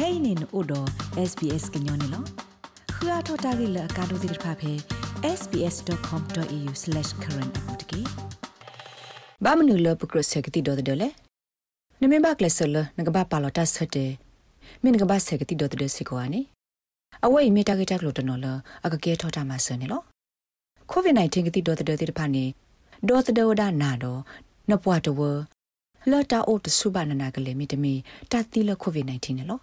kainin odo sbs gnyone lo khua thota gi la ka do dir pha phe sbs.com.au/current apotki ba menu lo pukro sekati do de le ne me ba kles lo ne ga ba pa lo ta sate min ga ba sekati do de se ko ani awai me ta ga ta lo to no lo aga ke thota ma se ne lo covid 19ကတိတော့တဲ့တဲ့ဖာနေဒေါ်တဲ့ဝဒနာတော့နပွားတဝလော်တာအိုတဆုဘာနနာကလေးမီတမီတာတီလကိုဗစ် -19 နော်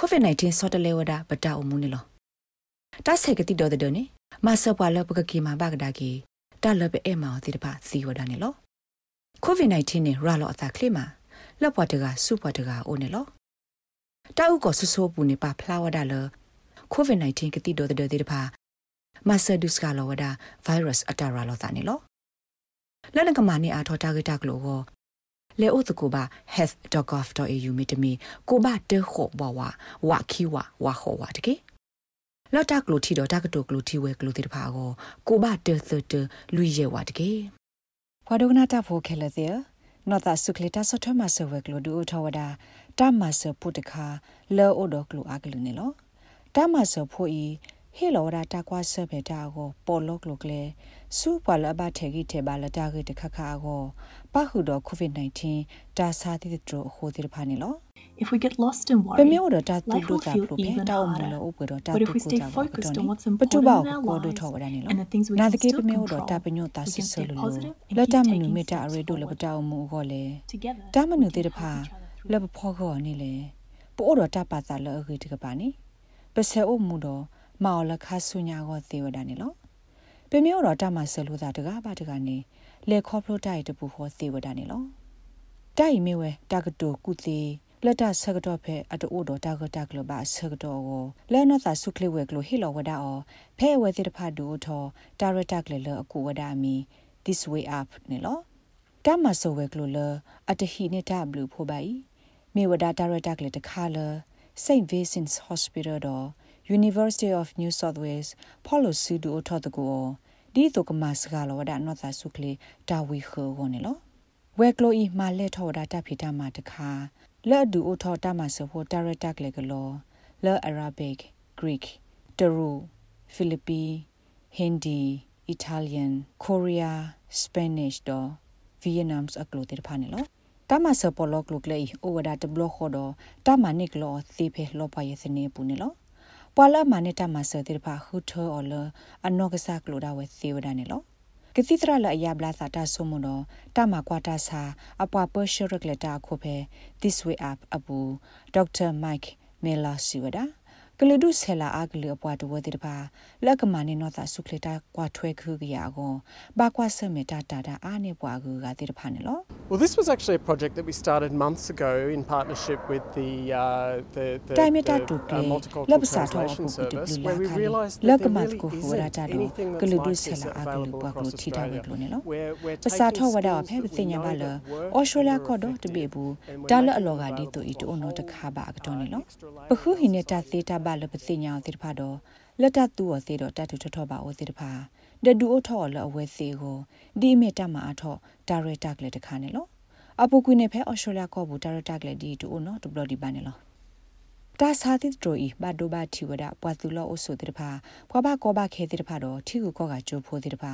covid 19 ဆော့တလေဝဒပတာအမှုနေလောတာဆေကတိတော်တဲ့နေမဆပွာလပကကီမာဘကဒါကီတာလပဲအမောတိတပါစီဝဒနေလော covid 19 နေရလောအသာကလေးမှာလောပွားတကစုပွားတကအိုနေလောတာဥကိုဆဆိုးပူနေပါဖလာဝဒလ covid 19 ကတိတော်တဲ့တဲ့တပါမဆဒုစကလောဝဒ virus အတာရလောတာနေလောလနကမာနေအာထောတာဂတာကလောကို လေအိုတကူပါ health.gov.au မိတမီကိုဘတဲခေါ်ဘဝဝခီဝဝခေါ်ဝတကေလော်တာကလိုတီတော့တာကတိုကလိုတီဝဲကလိုတီတဖာကိုကိုဘတဲသတလူရဲဝတကေဘွာဒုကနာတာဖိုခဲလတဲ့နော်တာဆုကလတာဆထမဆဝဲကလိုဒူထဝဒတာမဆပုတခါလောအိုဒကလိုအကလူနေလောတာမဆဖိုဤဟေလောရာတာကွာဆဘေတာကိုပေါ်လောကလိုကလေစူပါလဘထေဂီထေဘာလတာဂီတခခါကိုပခုတော့ covid-19 တာစာတိတရဟိုတိဖာနေလော If we get lost in worry, ပမေတော့တာတူတူတာပလိုပေတာအမလို့ဥပတော့တာတူကိုတာပတူပါကိုဒိုထောဝရနေလောနာတကေပမေတော့တာပညောတာဆဆလလို့လက်တမနုမေတာအရေတို့လပတာအမှုကိုလေတာမနုတေတဖာလပဖောခောနေလေပို့တော့တာပါတာလောအခေတကပါနေပစေအမှုတော့မော်လခါဆုညာကိုသေဝဒနေလော ပမေတော့တာမဆလူတာတကားပါတကားနေလေခေါပလိုတိုက်တပူဟောသေဝဒနေလောတိုက်မေဝဲတာကတိုကုသေးလက်တဆကတော့ဖဲအတူတော့တာကတာကလဘာဆကတော့ကိုလဲနော်သာဆုခလဝဲကလိုဟီလောဝဒါအောဖဲဝဲတိတဖတ်ဒူထောတာရတာကလေလအကူဝဒါမီ this way up နေလောတမဆဝဲကလိုလအတဟီနေတာဘလူဖိုပိုင်မေဝဒါတာရတာကလေတခါလ St. Vincent's Hospital တော့ University of New South Wales ဖော်လို့စီဒူအထော့တကူဒီတုကမစကလောဒါနော့သာဆုကလေတာဝီခောဝနေလောဝဲကလိုဤမာလက်ထော်ဒါတာဖီတာမာတခါလဲ့ဒူအထော်တာမဆဖို့တာရတာကလေကလောလဲ့ Arabic Greek Teru Philippi Hindi Italian Korea Spanish တော့ Vietnam's အကလိုတေဖာနေလောတာမဆပေါ်လောကလုကလေအိုဝဒါတဘလခေါ်တော့တာမနိကလောသေဖေလောပွားရစနေပူနေလော ပွာလာမနေတာမဆတိဖာခုထောအလအနောကဆာကလိုဒါဝဲသေဝဒနေလောကတိတရလအယာဘလာသာတာဆုမနောတမကွာတာစာအပွားပရှရကလက်တာခိုဖဲ this way up အပူဒေါက်တာမိုက်မေလာစီဝဒါကလဒုဆဲလာအကလအပွားတဝတိတပါလက်ကမနေနောတာဆုခလတာကွာထွဲခုကရကောဘာကွာဆမေတာတာတာအာနေပွားကူကတိတဖာနေလော Well this was actually a project that we started months ago in partnership with the uh the the, the, the uh, multicultural translation service where we realized that there really isn't anything that's like this available across Australia where we're taking skills that we know that work ဩစတြေးလျကတော့တပေဘူးဒါလအလောကဒီတူဤတူနောတခါပါကတော့နေလောပခုဟိနေတာသေးတာပါလပသိညာတိတဖာတော့လက်တတူော်သေး တော့တတူထထောပါဝတိတဖာဒဒူအထော်လအဝဲသေးကိုဒီမေတ္တမှာအထော်ဒါရတာကလေးတခါနေလို့အပုကွေးနေဖဲအော်စတြေးလျကောဘူးဒါရတာကလေးဒီတူနော်ဒဘလဒီပါနေလို့တာစာတိတရိုဤဘဒိုဘာတီဝဒပွာသူလောအဆုတိတဖာဖွာဘကောဘခဲတိတဖာတော့ထီကူကောကကျိုးဖိုးတိတဖာ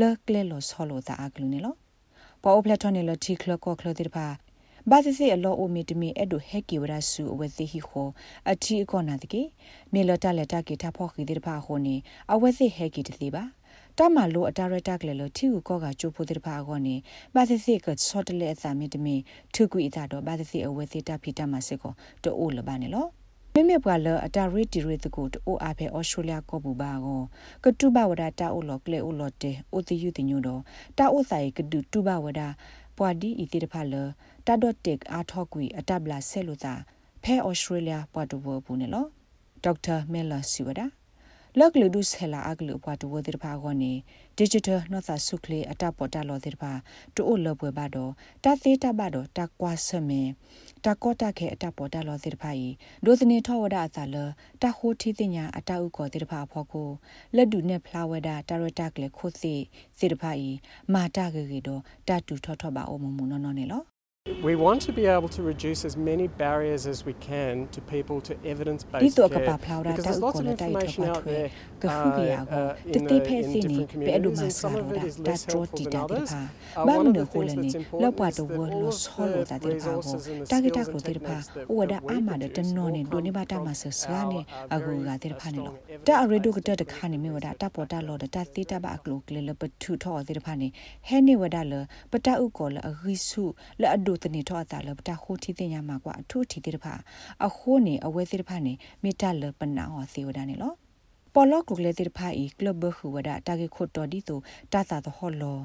လောကလဲလောဆောလောတာအကလူနေလို့ပေါ်အပလက်ထွန်နေလတီခလကောခလတိတဖာဘာသစီအလောအိုမီတမီအဲ့ဒိုဟက်ကီဝရဆူအဝဲသိဟီခိုအတီအကောနာတကေမေလတလက်တကေထဖော့ခီဒီတဖာခိုနေအဝဲသိဟက်ကီတတိပါ တမလိုအတာရတက်လေလို့ထီကူကောကကျိုးဖို့တဲ့ဖာကောနေဘာသစီကဆော့တလေအစာမီတမီထုကွီအတာတော့ဘာသစီအဝဲသိတာဖီတမစစ်ကိုတိုးလပါနေလို့မြမြပွာလအတာရီတီရီတကူတိုးအားဖဲဩစတြေးလျကောပူပါကိုကတုဘဝဒတာအိုလောကလေအိုလောတေအိုတီယူတညိုတော့တာအိုဆိုင်ကတုတုဘဝဒပွာဒီဤတိတဖလတာဒတ်တက်အာထော့ကွီအတဘလာဆဲလိုတာဖဲဩစတြေးလျပွာတူဘောဘူးနေလို့ဒေါက်တာမဲလာစီဝဒါ လောက်ကလူဒုဆဲလာအကလူပွာတူဘောတိတဖာကောနေ digital နောသာဆုခလေအတပေါ်တလောတိတဖာတူအိုလပွဲပါတော့တသေးတပါတော့တကွာဆမေတကောတခဲအတပေါ်တလောတိတဖာဤဒိုသနေထောဝဒအသာလတဟိုတီတင်ညာအတဥကောတိတဖာဖောကိုလက်ဒူနဲ့ဖလာဝဒတာရတကလေခိုသိစေတဖာဤမာတကေကေတော့တတူထောထောပါအောင်မမနော်နော်နေလော we want to be able to reduce as many barriers as we can to people to evidence based Dito care ka pa plaura because ta there's lots ko of la dai information to out pa there ka hu bi ya uh, go uh, te in, te the, phe in si ni different pe adu communities ma and sa some ro of it da is ta less tro helpful ti than da de others. pa Uh, ba one mu of ne the ko things le ni that's la important pa is to that wo all lo of so lo the da de pa go resources and the ta ge ta skills ko and de pa techniques that- o wa da that we a ma de produce no all ni do come ni ba ta from ma sa sa ni our, uh, a go very, ga de uh, pa ni lo strong ta a re do evidence-based ga de kha ni mi wa da ta po ta lo da ta ti ta ba klo kle le pa thu tho de pa ni he ni wa da le pa ta u ko le a ri su le a do te ni tho ta le pa ta ho ti te nya ma kwa a thu ti de pa a ho ni a we de pa ni mi ta le pa na ho si wa da ni lo ပေါ်လော့ကလေတိဖာဤကလဘခူဝဒတာဂေခိုတော်ဒီတိုတာတာတဟောလော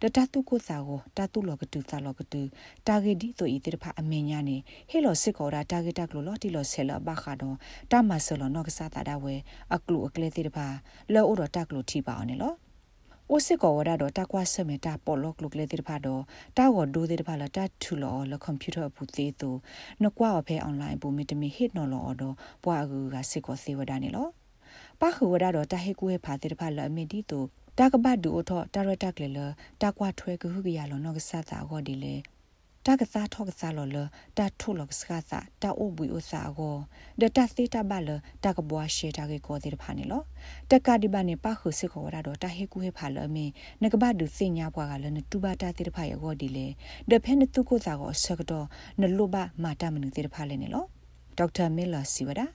တတတုကိုစာကိုတတုလောကတူစာလောကတူတာဂေဒီတိုဤတိဖာအမင်ညာနေဟေလောစစ်ကောရာတာဂေတကလောတီလောဆဲလဘခါတော့တမဆလောနော့ကစားတာဒဝဲအကလူအကလေတိဖာလောအိုတော့တကလူထီပါအောင်နော်โအိုစစ်ကောဝရတော့တကွာဆမေတာပေါ်လော့ကလုကလေတိဖာတော့တာဝဒိုတိဖာလာတထူလောလကွန်ပျူတာပူသေးသူနကွာဖဲအွန်လိုင်းဘူမီတမီဟစ်နော်လောတော့ဘွာကူကစစ်ကောစေဝဒနေလောပခူဝရတော့တဟေကူဟေဖာတိဖာလာအမီတီသူတကဘတ်ဒူအထတာရတက်လေလတကွာထွဲကူဟူကရလောနောကဆတာဟောဒီလေ တာကစားထောကစားလောလတာထုလောကစကားစာတာအိုဘူဥစာကိုဒတာစီတာဘလတာကဘွားရှေတာကေကိုဒီဖာနေလောတက်ကဒီဘာနေပါခုစစ်ခေါ်ရတော့တာဟေကူဟေဖာလအမေနကဘဒူစင်ညာဘွားကလည်းနတူဘာတာတိဖာရကိုဒီလေဒဖဲနတူကိုစာကိုဆက်တော့နလိုဘမာတာမနူတိဖာလေနေလောဒေါက်တာမီလာစီဝဒါ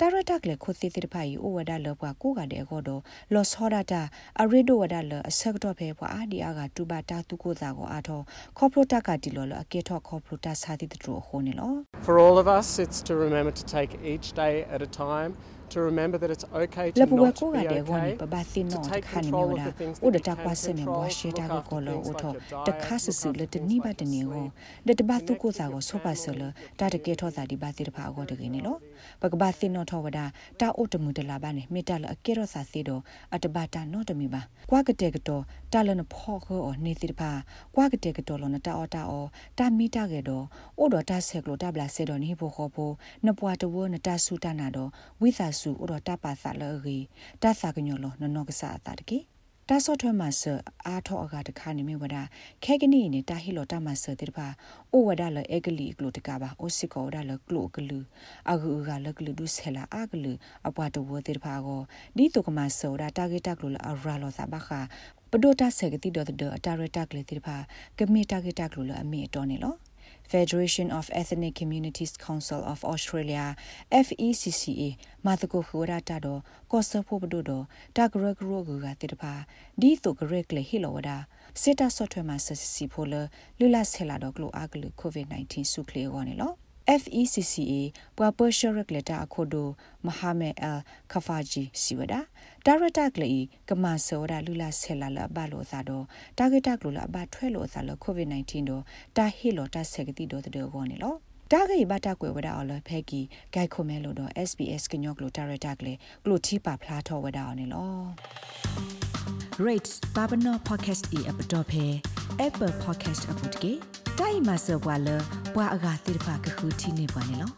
တာရတက်လေခိုစီတိဖိုင်အိုဝဒါလောဘကိုကတဲ့ကောတော့လောဆောဒတာအရီဒိုဝဒါလအဆက်တော့ဖဲဘွာအာဒီအာကတူဘတာတူကိုသာကိုအာထောခေါပလိုတကတီလောလအကေထောခေါပလိုတာစာတိတူခိုနေလော For all of us, it's to remember to take each day at a time, to remember that it's okay to လပဝ not ကိုက be တဲ့ကောနေ okay. ပပစင်နော်တခါနေဝဒါဥဒတာကွာစနေဘွာရှေတာကိုကောလောဥထောတခါဆဆလတနိဘတနေဟောဒတဘတုကိုသာကိုဆောပါဆလတာတကေထောသာဒီပါတိတဖာအောတကေနေလောပကပစင်နော်ထောဝဒါတာအိုတမှုတလာပါနေမေတ္တလအကေရောစာစီတော့အတဘတာနော်တမီပါကွာကတဲ့ကတော့တာလနဖောခောနေတိတဖာကွာကတဲ့ကတော့လောနတာအောတာအောတာမီတာကေတော့အိုတော့တာဆက်ကလိုတာဘလာဆေတော့နေဖို့ခောဖို့နပွားတဝနတာဆူတာနာတော့ဝိသာစုအိုတော့တာပါစာလေရီတာစာကညောလောနနောကစားတာတကေ တာဆော့ထွဲမှာဆအာထောအကတခါနေမြဝဒခဲကနီနေတာဟီလောတာမှာဆတိပါအိုဝဒလအေဂလီကလိုတကပါအိုစစ်ကောဒါလကလိုကလူအဂူကလကလူဒုဆဲလာအကလူအပွားတဝတိပါကိုဒီတုကမှာဆောဒါတာဂက်တကလိုအရာလောစာဘခါပဒိုတာဆက်ကတိဒေါ်ဒအတာရတာကလေတိပါကမီတာဂက်တကလိုအမီတော်နေလော Federation of Ethnic Communities Council of Australia FECCA မာတကိုခိုရာတာတော့ကော့ဆဖို့ဘဒိုတော့တာဂရဂရောဂူကတိတပါဒီတုဂရက်လေဟီလောဝဒါစေတာဆော့ထွဲမှာဆစီဖိုလလူလာဆဲလာတော့ကလိုအကလူ COVID-19 ဆုခလေကောနေလော FECCA ပွာပရှရက်လက်တာအခုဒိုမဟာမဲအယ်ခဖာဂျီစီဝဒါဒါရတာကလေးကမဆောဒါလူလာဆဲလာလဘလို့သာတော့တာဂက်တာကလိုလာဘထွဲလို့သာလို့ COVID-19 တော့တာဟီလို့တာဆက်ကတိတော့တဲ့ကောနေလောတာဂိဘတာကွယ်ဝဒါအော်လဖဲကီဂိုက်ခုမဲလို့တော့ SBS ကညော့ကလိုတာရတာကလေးကလိုချီပါဖလားထောဝဒါအော်နေလော rates babano podcast e app dot phe apple podcast app dot ke dai ma so bwa lo bwa aga tir pha ka khu thi ne bwa ne lo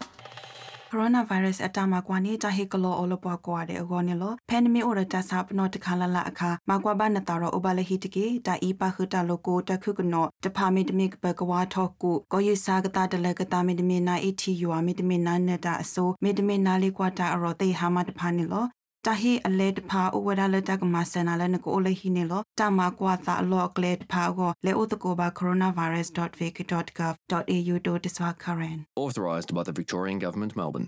ကိုရိုနာဗိုင်းရပ်စ်အတားမှာကွာနေတာဟေကလောအလပွားကွာတဲ့အကောနေလို့ဖန်နမီအိုရတာစာပနောတခါလလအခါမကွာဘာနတာရောအဘလဟီတကေတာအီပါခတာလိုကိုတခုကနောတဖာမီတမီကပကဝါထောက်ကူကိုယူစာကတာတလကတာမီတမီနာအီတီယူအမီတမီနာနတာအစိုးမီတမီနာလေးကွာတာအရောတေဟာမတဖာနေလို့ တာဟီအလေတဖာဥဝဒလတကမဆနာလနကိုလေဟီနေလောတာမကွာသာအလောကလေတဖာကိုလေဥတကိုဘာ coronavirus.vic.gov.au တို့တဆွာ current Authorised by the Victorian Government, Melbourne.